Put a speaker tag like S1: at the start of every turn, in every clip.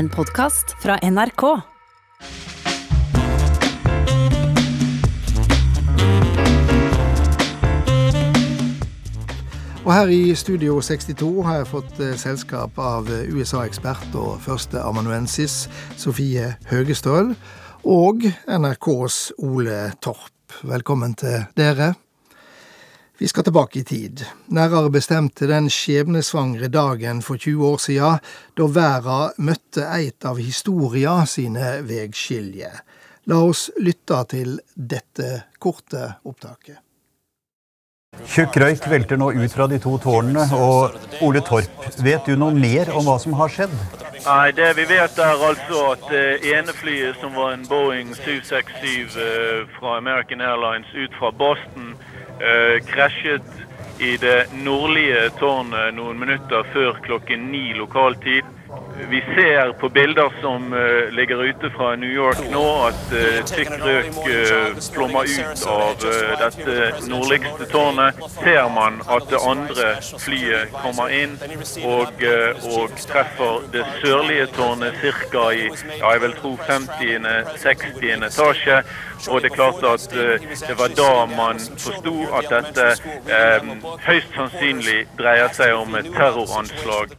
S1: En podkast fra NRK.
S2: Og her i Studio 62 har jeg fått eh, selskap av eh, USA-ekspert og førsteamanuensis Sofie Høgestøl og NRKs Ole Torp. Velkommen til dere. Vi skal tilbake i tid, nærere bestemt til den skjebnesvangre dagen for 20 år siden, da verden møtte eit av historia sine vegskilje. La oss lytte til dette korte opptaket.
S3: Tjukk røyk velter nå ut fra de to tårnene. Og Ole Torp, vet du noe mer om hva som har skjedd?
S4: Nei, det vi vet er altså at det ene flyet, som var en Boeing 767 eh, fra American Airlines ut fra Boston, eh, krasjet i det nordlige tårnet noen minutter før klokken ni lokaltid. Vi ser på bilder som uh, ligger ute fra New York nå, at uh, tykk røk uh, flommer ut av dette nordligste tårnet. Ser man at det andre flyet kommer inn og, og treffer det sørlige tårnet ca. i ja, jeg vil tro 50.-60. etasje. Og det er klart at det var da man forsto at dette høyst sannsynlig dreier seg om et terroranslag.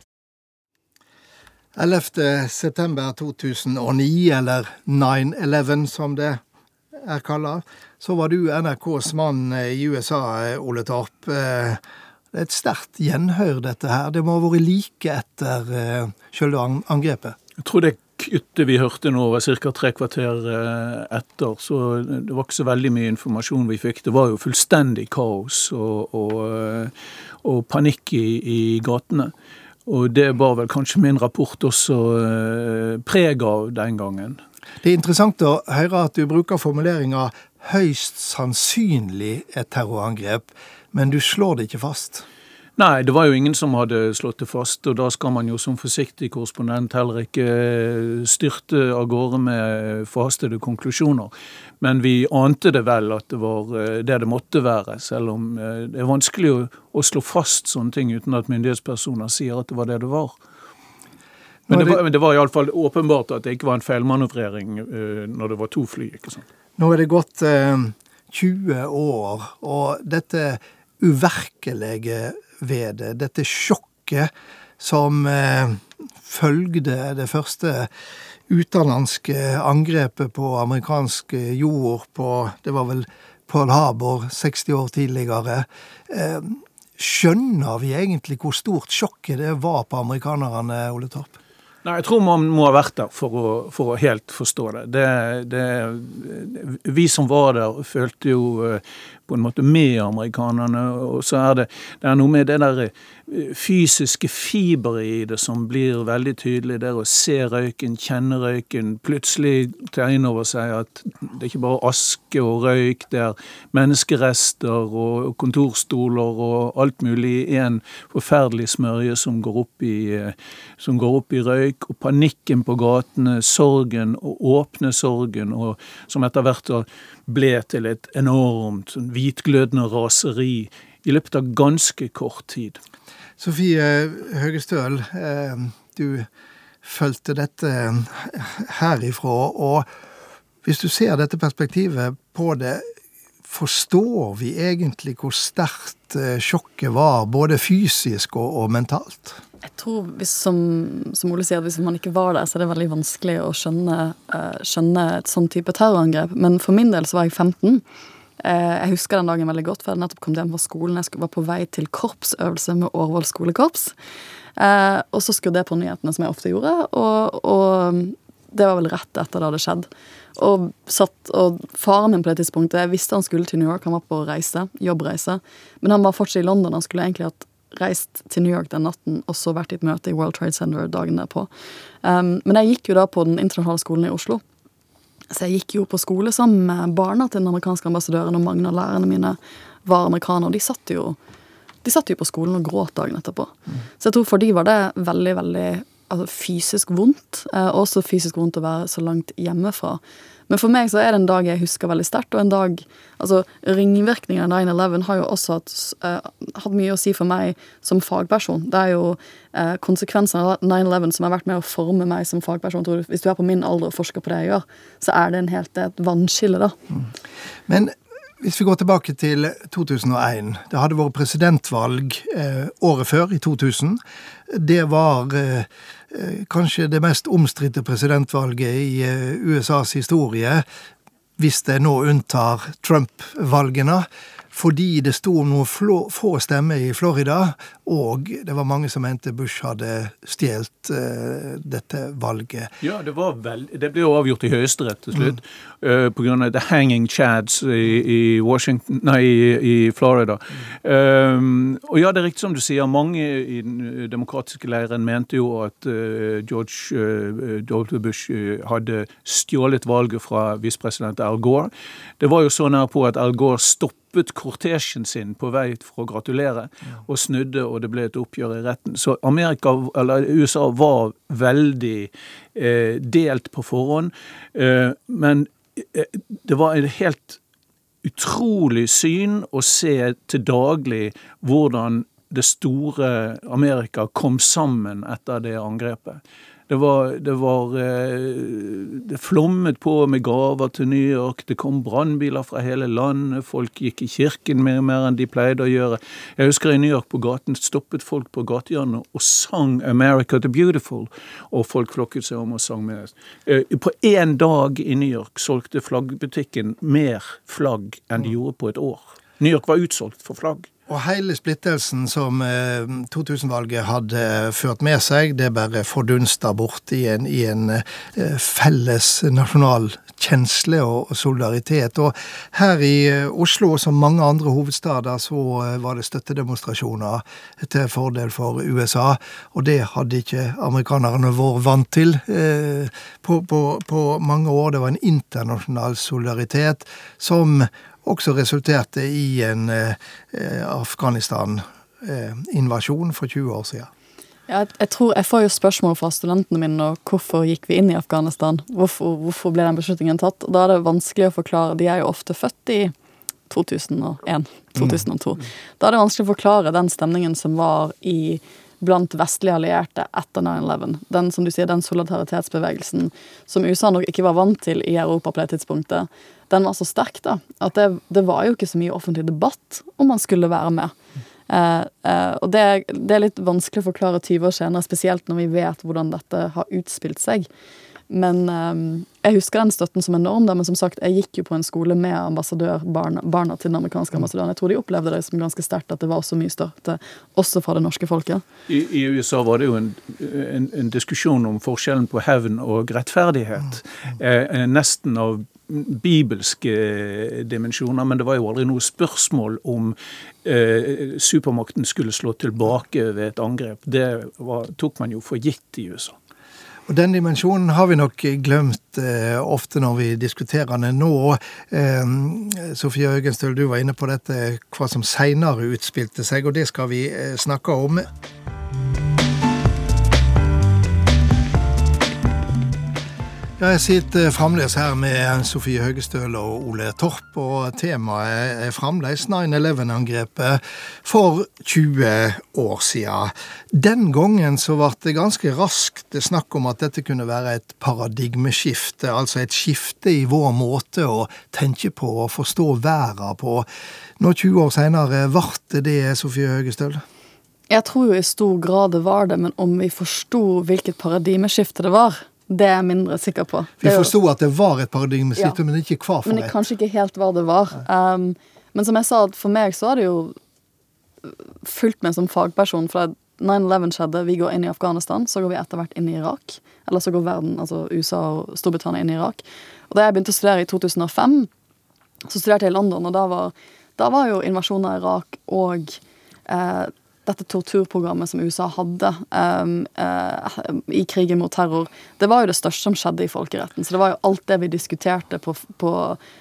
S2: 11. september 2009, eller 9-11 som det er kalla, så var du NRKs mann i USA, Ole Torp. Det er et sterkt gjenhør, dette her. Det må ha vært like etter sjølve angrepet?
S5: Jeg tror det kuttet vi hørte nå var ca. tre kvarter eh, etter, så det var ikke så veldig mye informasjon vi fikk. Det var jo fullstendig kaos og, og, eh, og panikk i, i gatene. Og det var vel kanskje min rapport også eh, preg av den gangen.
S2: Det er interessant å høre at du bruker formuleringa 'høyst sannsynlig et terrorangrep', men du slår det ikke fast.
S5: Nei, det var jo ingen som hadde slått det fast, og da skal man jo som forsiktig korrespondent heller ikke eh, styrte av gårde med forhastede konklusjoner. Men vi ante det vel at det var eh, det det måtte være, selv om eh, det er vanskelig å, å slå fast sånne ting uten at myndighetspersoner sier at det var det det var. Men det, var, men det var iallfall åpenbart at det ikke var en feilmanøvrering når det var to fly. ikke sant?
S2: Nå er det gått eh, 20 år, og dette uvirkelige ved det. Dette sjokket som eh, følgde det første utenlandske angrepet på amerikansk jord på Det var vel Pearl Harbor 60 år tidligere. Eh, skjønner vi egentlig hvor stort sjokket det var på amerikanerne, Ole Torp?
S5: Nei, Jeg tror man må ha vært der for å, for å helt forstå det. Det, det. Vi som var der, følte jo eh, på en måte med amerikanerne. Og så er det, det er noe med det der fysiske fiberet i det som blir veldig tydelig. Det å se røyken, kjenne røyken, plutselig ta inn over seg at det er ikke bare aske og røyk, det er menneskerester og kontorstoler og alt mulig i en forferdelig smørje som går opp i, som går opp i røyk. Og panikken på gatene, sorgen, og åpne sorgen, og som etter hvert ble til et enormt sånn hvitglødende raseri i løpet av ganske kort tid.
S2: Sofie Høgestøl, eh, du fulgte dette herifra. Og hvis du ser dette perspektivet på det, forstår vi egentlig hvor sterkt eh, sjokket var, både fysisk og, og mentalt?
S6: Jeg tror, hvis, som, som, Ole sier, hvis man ikke var der, så er det veldig vanskelig å skjønne, uh, skjønne et sånn type terrorangrep. Men for min del så var jeg 15. Uh, jeg husker den dagen veldig godt, for jeg hadde nettopp kommet hjem fra skolen. Jeg var på vei til korpsøvelse med Årvoll skolekorps. Uh, og så skrudde jeg på nyhetene, som jeg ofte gjorde, og, og det var vel rett etter det hadde skjedd. Og, satt, og faren min på det tidspunktet Jeg visste han skulle til New York, han var på reise, jobbreise. Men han var fortsatt i London. Han skulle egentlig hatt reist til New York den natten og så vært i et møte i World Trade Center dagen derpå. Um, men jeg gikk jo da på den internasjonale skolen i Oslo. Så jeg gikk jo på skole sammen med barna til den amerikanske ambassadøren, og mange av lærerne mine var amerikanere. Og de satt jo, de satt jo på skolen og gråt dagen etterpå. Mm. Så jeg tror for de var det veldig, veldig altså, fysisk vondt. Eh, også fysisk vondt å være så langt hjemmefra. Men for meg så er det en dag jeg husker veldig sterkt, og en dag Altså, ringvirkningene av 9-11 har jo også hatt, uh, hatt, mye å si for meg som fagperson. Det er jo eh, konsekvensene av 9-11 som har vært med å forme meg som fagperson. Tror du, hvis du er på min alder og forsker på det jeg gjør, så er det en helt et vannskille, da. Mm.
S2: Men hvis vi går tilbake til 2001. Det hadde vært presidentvalg eh, året før, i 2000. Det var eh, eh, kanskje det mest omstridte presidentvalget i eh, USAs historie, hvis det nå unntar Trump-valgene fordi det sto noen få stemmer i Florida, og det var mange som mente Bush hadde stjålet uh, dette valget.
S5: Ja, det, var vel, det ble jo avgjort i Høyesterett til slutt, mm. uh, pga. The Hanging Chads i, i, nei, i, Florida. Um, og ja, det er riktig som du sier, mange i den demokratiske leiren mente jo at uh, George uh, W. Bush hadde stjålet valget fra visepresident Al Gore. Det var jo så nær på at Al Gore stoppet stoppet kortesjen sin på vei for å gratulere, og snudde, og det ble et oppgjør i retten. Så Amerika, eller USA var veldig eh, delt på forhånd. Eh, men eh, det var et helt utrolig syn å se til daglig hvordan det store Amerika kom sammen etter det angrepet. Det var, det var eh, Det flommet på med gaver til New York. Det kom brannbiler fra hele landet. Folk gikk i kirken mer, mer enn de pleide å gjøre. Jeg husker i New York på gaten stoppet folk på gatehjørnet og sang 'America the Beautiful'. Og folk flokket seg om og sang med. Eh, på én dag i New York solgte flaggbutikken mer flagg enn de gjorde på et år. New York var utsolgt for flagg.
S2: Og hele splittelsen som 2000-valget eh, hadde ført med seg, det bare fordunsta bort i en, i en eh, felles nasjonal kjensle og solidaritet. Og her i eh, Oslo, som mange andre hovedstader, så var det støttedemonstrasjoner til fordel for USA. Og det hadde ikke amerikanerne vært vant til på, på, på mange år. Det var en internasjonal solidaritet som også resulterte i en eh, Afghanistan-invasjon for 20 år siden.
S6: Ja, jeg, tror, jeg får jo spørsmål fra studentene mine om hvorfor gikk vi inn i Afghanistan. Hvorfor, hvorfor ble den beslutningen tatt? Da er det vanskelig å forklare. De er jo ofte født i 2001, 2002. Mm. Da er det vanskelig å forklare den stemningen som var i blant vestlige allierte etter 9-11. Den som du sier, den solidaritetsbevegelsen som USA nok ikke var vant til i Europa på det tidspunktet den var så sterk da, at det, det, var jo ikke så mye offentlig debatt om man skulle være med. Eh, eh, og det, det, er litt vanskelig å forklare 20 år senere, spesielt når vi vet hvordan dette har utspilt seg. Men eh, jeg husker den støtten som enorm. Men som sagt, jeg gikk jo på en skole med ambassadørbarna barna til den amerikanske ambassadøren. Jeg tror de opplevde det som ganske sterkt at det var så mye støtte, også fra det norske folket.
S5: I, i USA var det jo en, en, en, diskusjon om forskjellen på hevn og rettferdighet. Eh, nesten av bibelske dimensjoner, men det var jo aldri noe spørsmål om eh, supermakten skulle slå tilbake ved et angrep. Det var, tok man jo for gitt i USA.
S2: Og Den dimensjonen har vi nok glemt eh, ofte når vi diskuterer den nå. Eh, Sofie Høgenstøl, du var inne på dette, hva som seinere utspilte seg, og det skal vi eh, snakke om. Ja, jeg sitter fremdeles her med Sofie Høgestøl og Ole Torp, og temaet er fremdeles 9-11-angrepet for 20 år siden. Den gangen så ble det ganske raskt snakk om at dette kunne være et paradigmeskifte, altså et skifte i vår måte å tenke på og forstå verden på. Nå 20 år senere, ble det det, Sofie Høgestøl?
S6: Jeg tror jo i stor grad det var det, men om vi forsto hvilket paradigmeskifte det var, det er jeg mindre sikker på.
S2: Vi forsto at det var et paradigmeskifte, ja. men ikke hva for
S6: men et. Kanskje ikke helt hva det var. Um, men som jeg sa, for meg så har det jo fulgt med som fagperson. For 9-11 skjedde, vi går inn i Afghanistan, så går vi etter hvert inn i Irak. Eller så går verden, altså USA og Storbritannia inn i Irak. Og da jeg begynte å studere i 2005, så studerte jeg i London, og da var, da var jo invasjonen av Irak og eh, dette torturprogrammet som USA hadde um, uh, i krigen mot terror, det var jo det største som skjedde i folkeretten. Så det var jo alt det vi diskuterte på, på,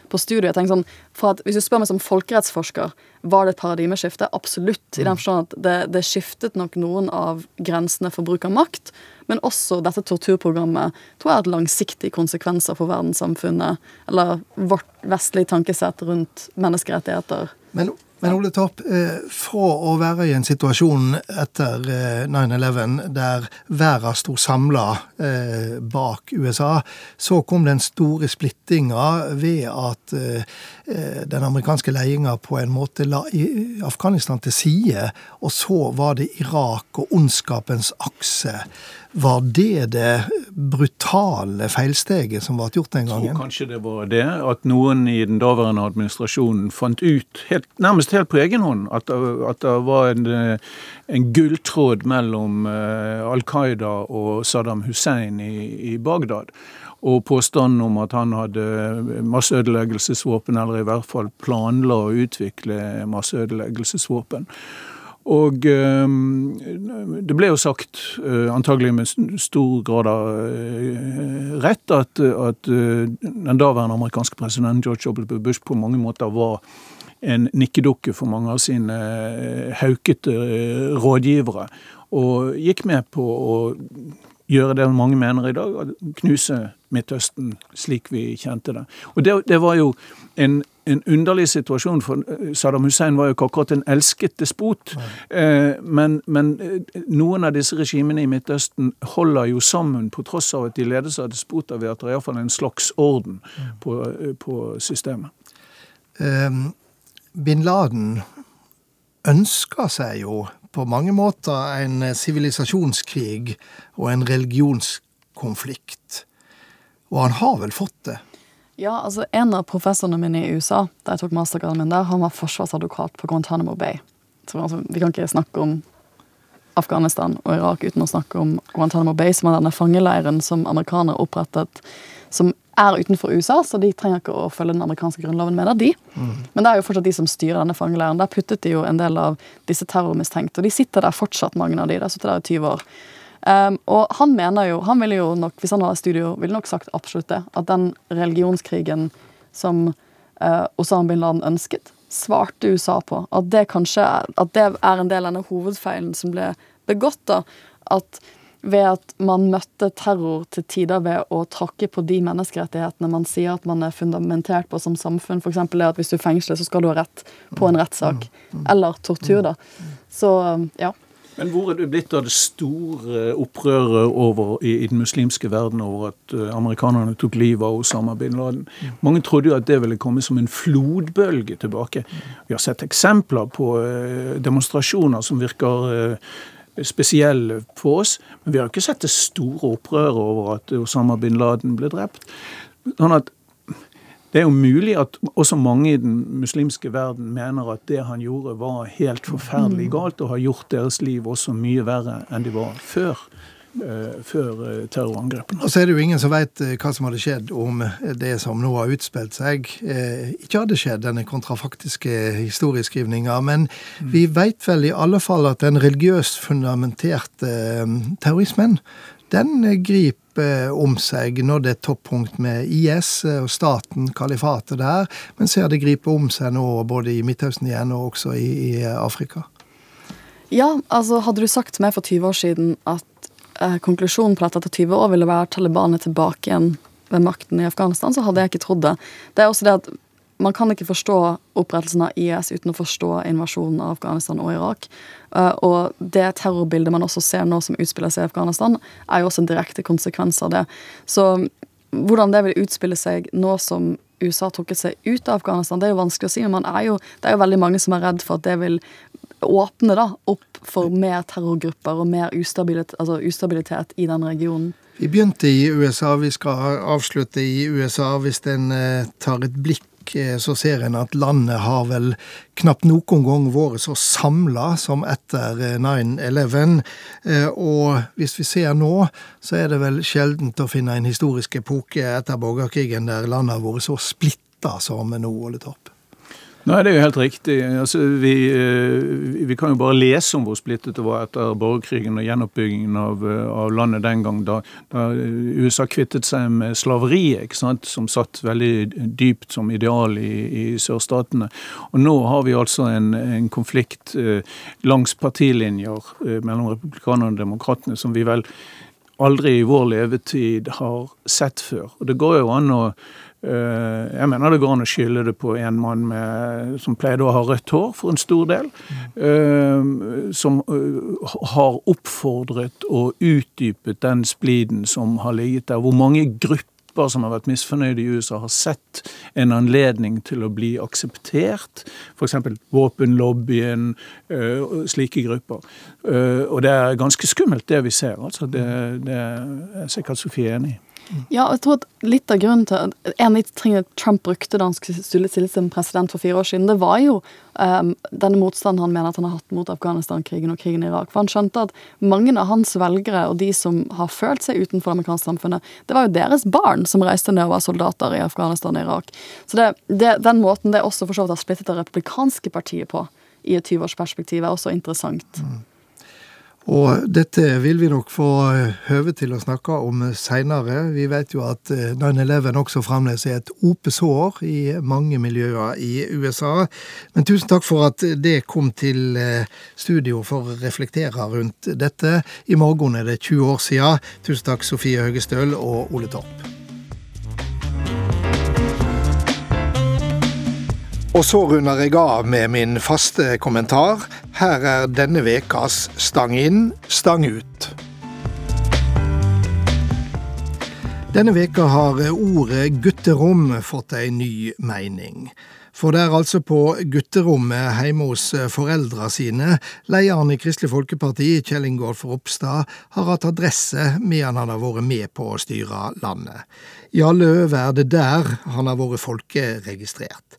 S6: på studiet. Jeg sånn, at, hvis du spør meg som folkerettsforsker, var det et paradigmeskifte? Absolutt. I den forstand at det, det, skiftet nok noen av grensene for bruk av makt. Men også dette torturprogrammet tror jeg har langsiktige konsekvenser for verdenssamfunnet. Eller vårt vestlige tankesett rundt menneskerettigheter.
S2: Men men Ole Torp, eh, fra å være i en situasjon etter 9-11 eh, der verden sto samla eh, bak USA, så kom den store splittinga ved at den amerikanske ledelsen på en måte la Afghanistan til side, og så var det Irak og ondskapens akse var det det brutale feilsteget som ble gjort den gangen?
S5: Jeg tror kanskje det var det. At noen i den daværende administrasjonen fant ut, helt, nærmest helt på egen hånd, at, at det var en, en gulltråd mellom uh, Al Qaida og Saddam Hussein i, i Bagdad. Og påstanden om at han hadde masseødeleggelsesvåpen, eller i hvert fall planla å utvikle masseødeleggelsesvåpen. Og ehm, det ble jo sagt, eh, antagelig med stor grad av eh, rett, at, at eh, den daværende amerikanske presidenten George W. Bush på mange måter var en nikkedukke for mange av sine haukete rådgivere. Og gikk med på å gjøre det mange mener i dag, knuse Midtøsten slik vi kjente det. Og det, det var jo en en underlig situasjon, for eh, Saddam Hussein var jo ikke akkurat en elsket despot. Eh, men, men, eh, noen av disse regimene i Midtøsten holder jo sammen, på tross av at de ledes av despoter, ved at det er iallfall en slags orden på, på systemet.
S2: Um, Bin Laden ønsker seg jo på mange måter en sivilisasjonskrig og en religionskonflikt. Og han har vel fått det?
S6: Ja, altså En av professorene mine i USA da jeg tok mastergraden min der, han var forsvarsadvokat på Guantánamo Bay. Så altså, Vi kan ikke snakke om Afghanistan og Irak uten å snakke om Guantánamo Bay, som er denne fangeleiren som amerikanere opprettet, som er utenfor USA, så de trenger ikke å følge den amerikanske grunnloven, mener de. Mm. Men det er jo fortsatt de som styrer denne fangeleiren. Der puttet de jo en del av disse terrormistenkte, og de sitter der fortsatt, mange av de. De sitter der i 20 år. Um, og han mener jo, han ville jo nok, hvis han var i studio, ville nok sagt absolutt det. At den religionskrigen som uh, Osama bin Laden ønsket, svarte USA på. At det kanskje at det er en del av denne hovedfeilen som ble begått. da, At ved at man møtte terror til tider ved å tråkke på de menneskerettighetene man sier at man er fundamentert på som samfunn. F.eks. det at hvis du fengsler, så skal du ha rett på en rettssak. Mm, mm, Eller tortur, da. Så ja.
S5: Men hvor er det blitt av det store opprøret over, i, i, den muslimske verden over at uh, amerikanerne tok livet av Osama bin Laden? Mange trodde jo at det ville komme som en flodbølge tilbake. Vi har sett eksempler på uh, demonstrasjoner som virker uh, spesielle for oss, men vi har ikke sett det store opprøret over at Osama bin Laden ble drept. Sånn at det er jo mulig at også mange i den muslimske verden mener at det han gjorde, var helt forferdelig mm. galt, og har gjort deres liv også mye verre enn de var før. Uh, før uh, terrorangrepene.
S2: Og så er det jo ingen som veit uh, hva som hadde skjedd om det som nå har utspilt seg, ikke hadde skjedd, denne kontrafaktiske historieskrivninga. Men mm. vi veit vel i alle fall at den religiøst fundamenterte terrorismen, den griper om seg når det er toppunkt med IS og staten, kalifatet der, men ser det griper om seg nå både i Midtøsten igjen og også i, i Afrika?
S6: Ja, altså hadde du sagt til meg for 20 år siden at eh, konklusjonen på dette etter 20 år ville være Taliban er tilbake igjen ved makten i Afghanistan, så hadde jeg ikke trodd det. Det er også det at man kan ikke forstå opprettelsen av IS uten å forstå invasjonen av Afghanistan og Irak. Uh, og det terrorbildet man også ser nå som utspiller seg i Afghanistan, er jo også en direkte konsekvens av det. Så hvordan det vil utspille seg nå som USA har trukket seg ut av Afghanistan, det er jo vanskelig å si. Men er jo, det er jo veldig mange som er redd for at det vil åpne da, opp for mer terrorgrupper og mer ustabilitet, altså ustabilitet i den regionen.
S2: Vi begynte i USA, vi skal avslutte i USA. Hvis en eh, tar et blikk Eh, så ser en at landet har vel knapt noen gang vært så samla som etter 9-11. Eh, eh, og hvis vi ser nå, så er det vel sjeldent å finne en historisk epoke etter borgerkrigen der landet har vært så splitta som nå, Ole Torp.
S5: Nei, Det er jo helt riktig. Altså, vi, eh, vi, kan jo bare lese om hvor splittet det var etter borgerkrigen og gjenoppbyggingen av, eh, av landet den gang, da, da, USA kvittet seg med slaveriet, som satt veldig dypt som ideal i, i sørstatene. Og nå har vi altså en, en konflikt eh, langs partilinjer eh, mellom republikanerne og demokratene som vi vel aldri i vår levetid har sett før. Og det går jo an å Eh, jeg mener det går an å skylde det på en mann med, som pleide å ha rødt hår, for en stor del. Mm. Som eh, har oppfordret og utdypet den spliden som har ligget der. Hvor mange grupper som har vært misfornøyde i USA, har sett en anledning til å bli akseptert. F.eks. våpenlobbyen, slike grupper. Og det er ganske skummelt, det vi ser. altså. Det, det er sikkert Sofie enig i.
S6: Ja, jeg tror at litt av grunnen til En av de tingene Trump brukte da han skulle stille som president for fire år siden, det var jo um, denne motstanden han mener at han har hatt mot Afghanistan-krigen og krigen i Irak. For han skjønte at mange av hans velgere og de som har følt seg utenfor det amerikanske samfunnet, det var jo deres barn som reiste ned og var soldater i Afghanistan og Irak. Så det, det, den måten det også for så vidt har splittet det republikanske partiet på i et 20-årsperspektiv, er også interessant. Mm.
S2: Og dette vil vi nok få eh, høve til å snakke om seinere. Vi vet jo at 9-11 eh, også fremdeles er et opesår i mange miljøer i USA. Men tusen takk for at det kom til eh, studio for å reflektere rundt dette. I morgen er det 20 år siden. Tusen takk Sofie Høgestøl og Ole Torp. Og så runder jeg av med min faste kommentar. Her er denne ukas Stang inn, stang ut. Denne veka har ordet gutterom fått ei ny mening. For det er altså på gutterommet hjemme hos foreldra sine lederen i Kristelig Folkeparti, Kjell Ingolf Ropstad, har hatt adresse medan han har vært med på å styre landet. I alle øver er det der han har vært folkeregistrert.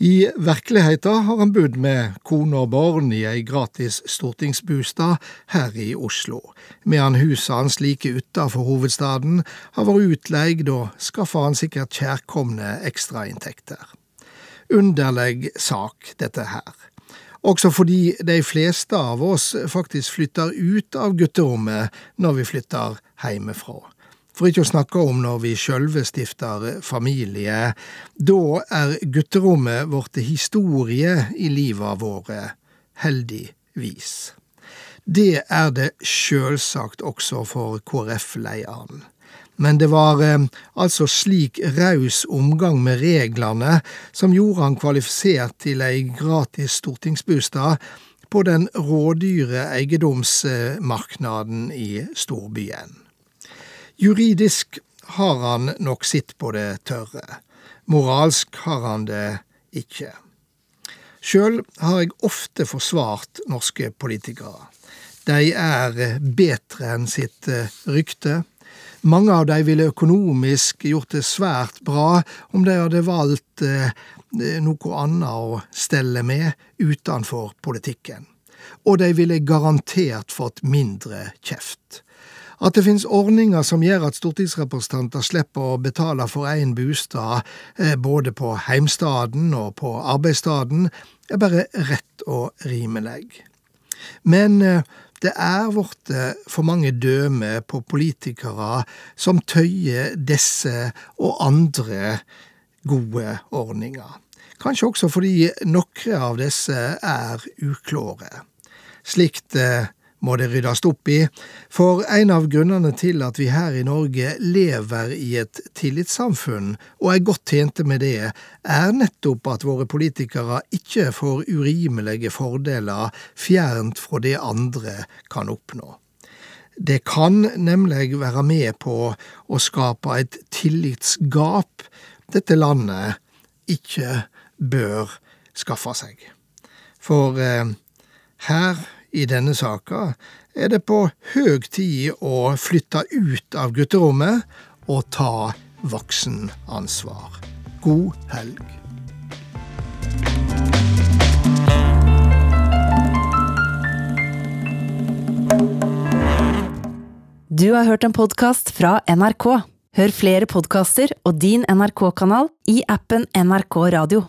S2: I virkeligheten har han bodd med kone og barn i ei gratis stortingsbostad her i Oslo, medan huset hans like utafor hovedstaden har vært utleid og skaffa han sikkert kjærkomne ekstrainntekter. Underleg sak, dette her. Også fordi de fleste av oss faktisk flytter ut av gutterommet når vi flytter hjemmefra. For ikke å snakke om når vi sjølve stifter familie. Da er gutterommet vårt historie i livet våre, heldigvis. Det er det sjølsagt også for KrF-lederen. Men det var eh, altså slik raus omgang med reglene som gjorde han kvalifisert til ei gratis stortingsbostad på den rådyre eiendomsmarknaden i storbyen. Juridisk har han nok sitt på det tørre. Moralsk har han det ikke. Sjøl har jeg ofte forsvart norske politikere. De er bedre enn sitt eh, rykte. Mange av de ville økonomisk gjort det svært bra om de hadde valgt eh, noe annet å stelle med utenfor politikken. Og de ville garantert fått mindre kjeft. At det finnes ordninger som gjør at stortingsrepresentanter slipper å betale for egen bostad eh, både på heimstaden og på arbeidsstaden, er bare rett og rimelig. Men eh, det er blitt for mange døme på politikere som tøyer disse og andre gode ordninger. Kanskje også fordi noen av disse er uklåre. Slikt eh, må det ryddes opp i, for en av grunnene til at vi her i Norge lever i et tillitssamfunn, og er godt tjente med det, er nettopp at våre politikere ikke får urimelige fordeler fjernt fra det andre kan oppnå. Det kan nemlig være med på å skape et tillitsgap dette landet ikke bør skaffe seg. For eh, her i denne saka er det på høg tid å flytte ut av gutterommet og ta voksenansvar. God helg.
S1: Du har hørt en podkast fra NRK. Hør flere podkaster og din NRK-kanal i appen NRK Radio.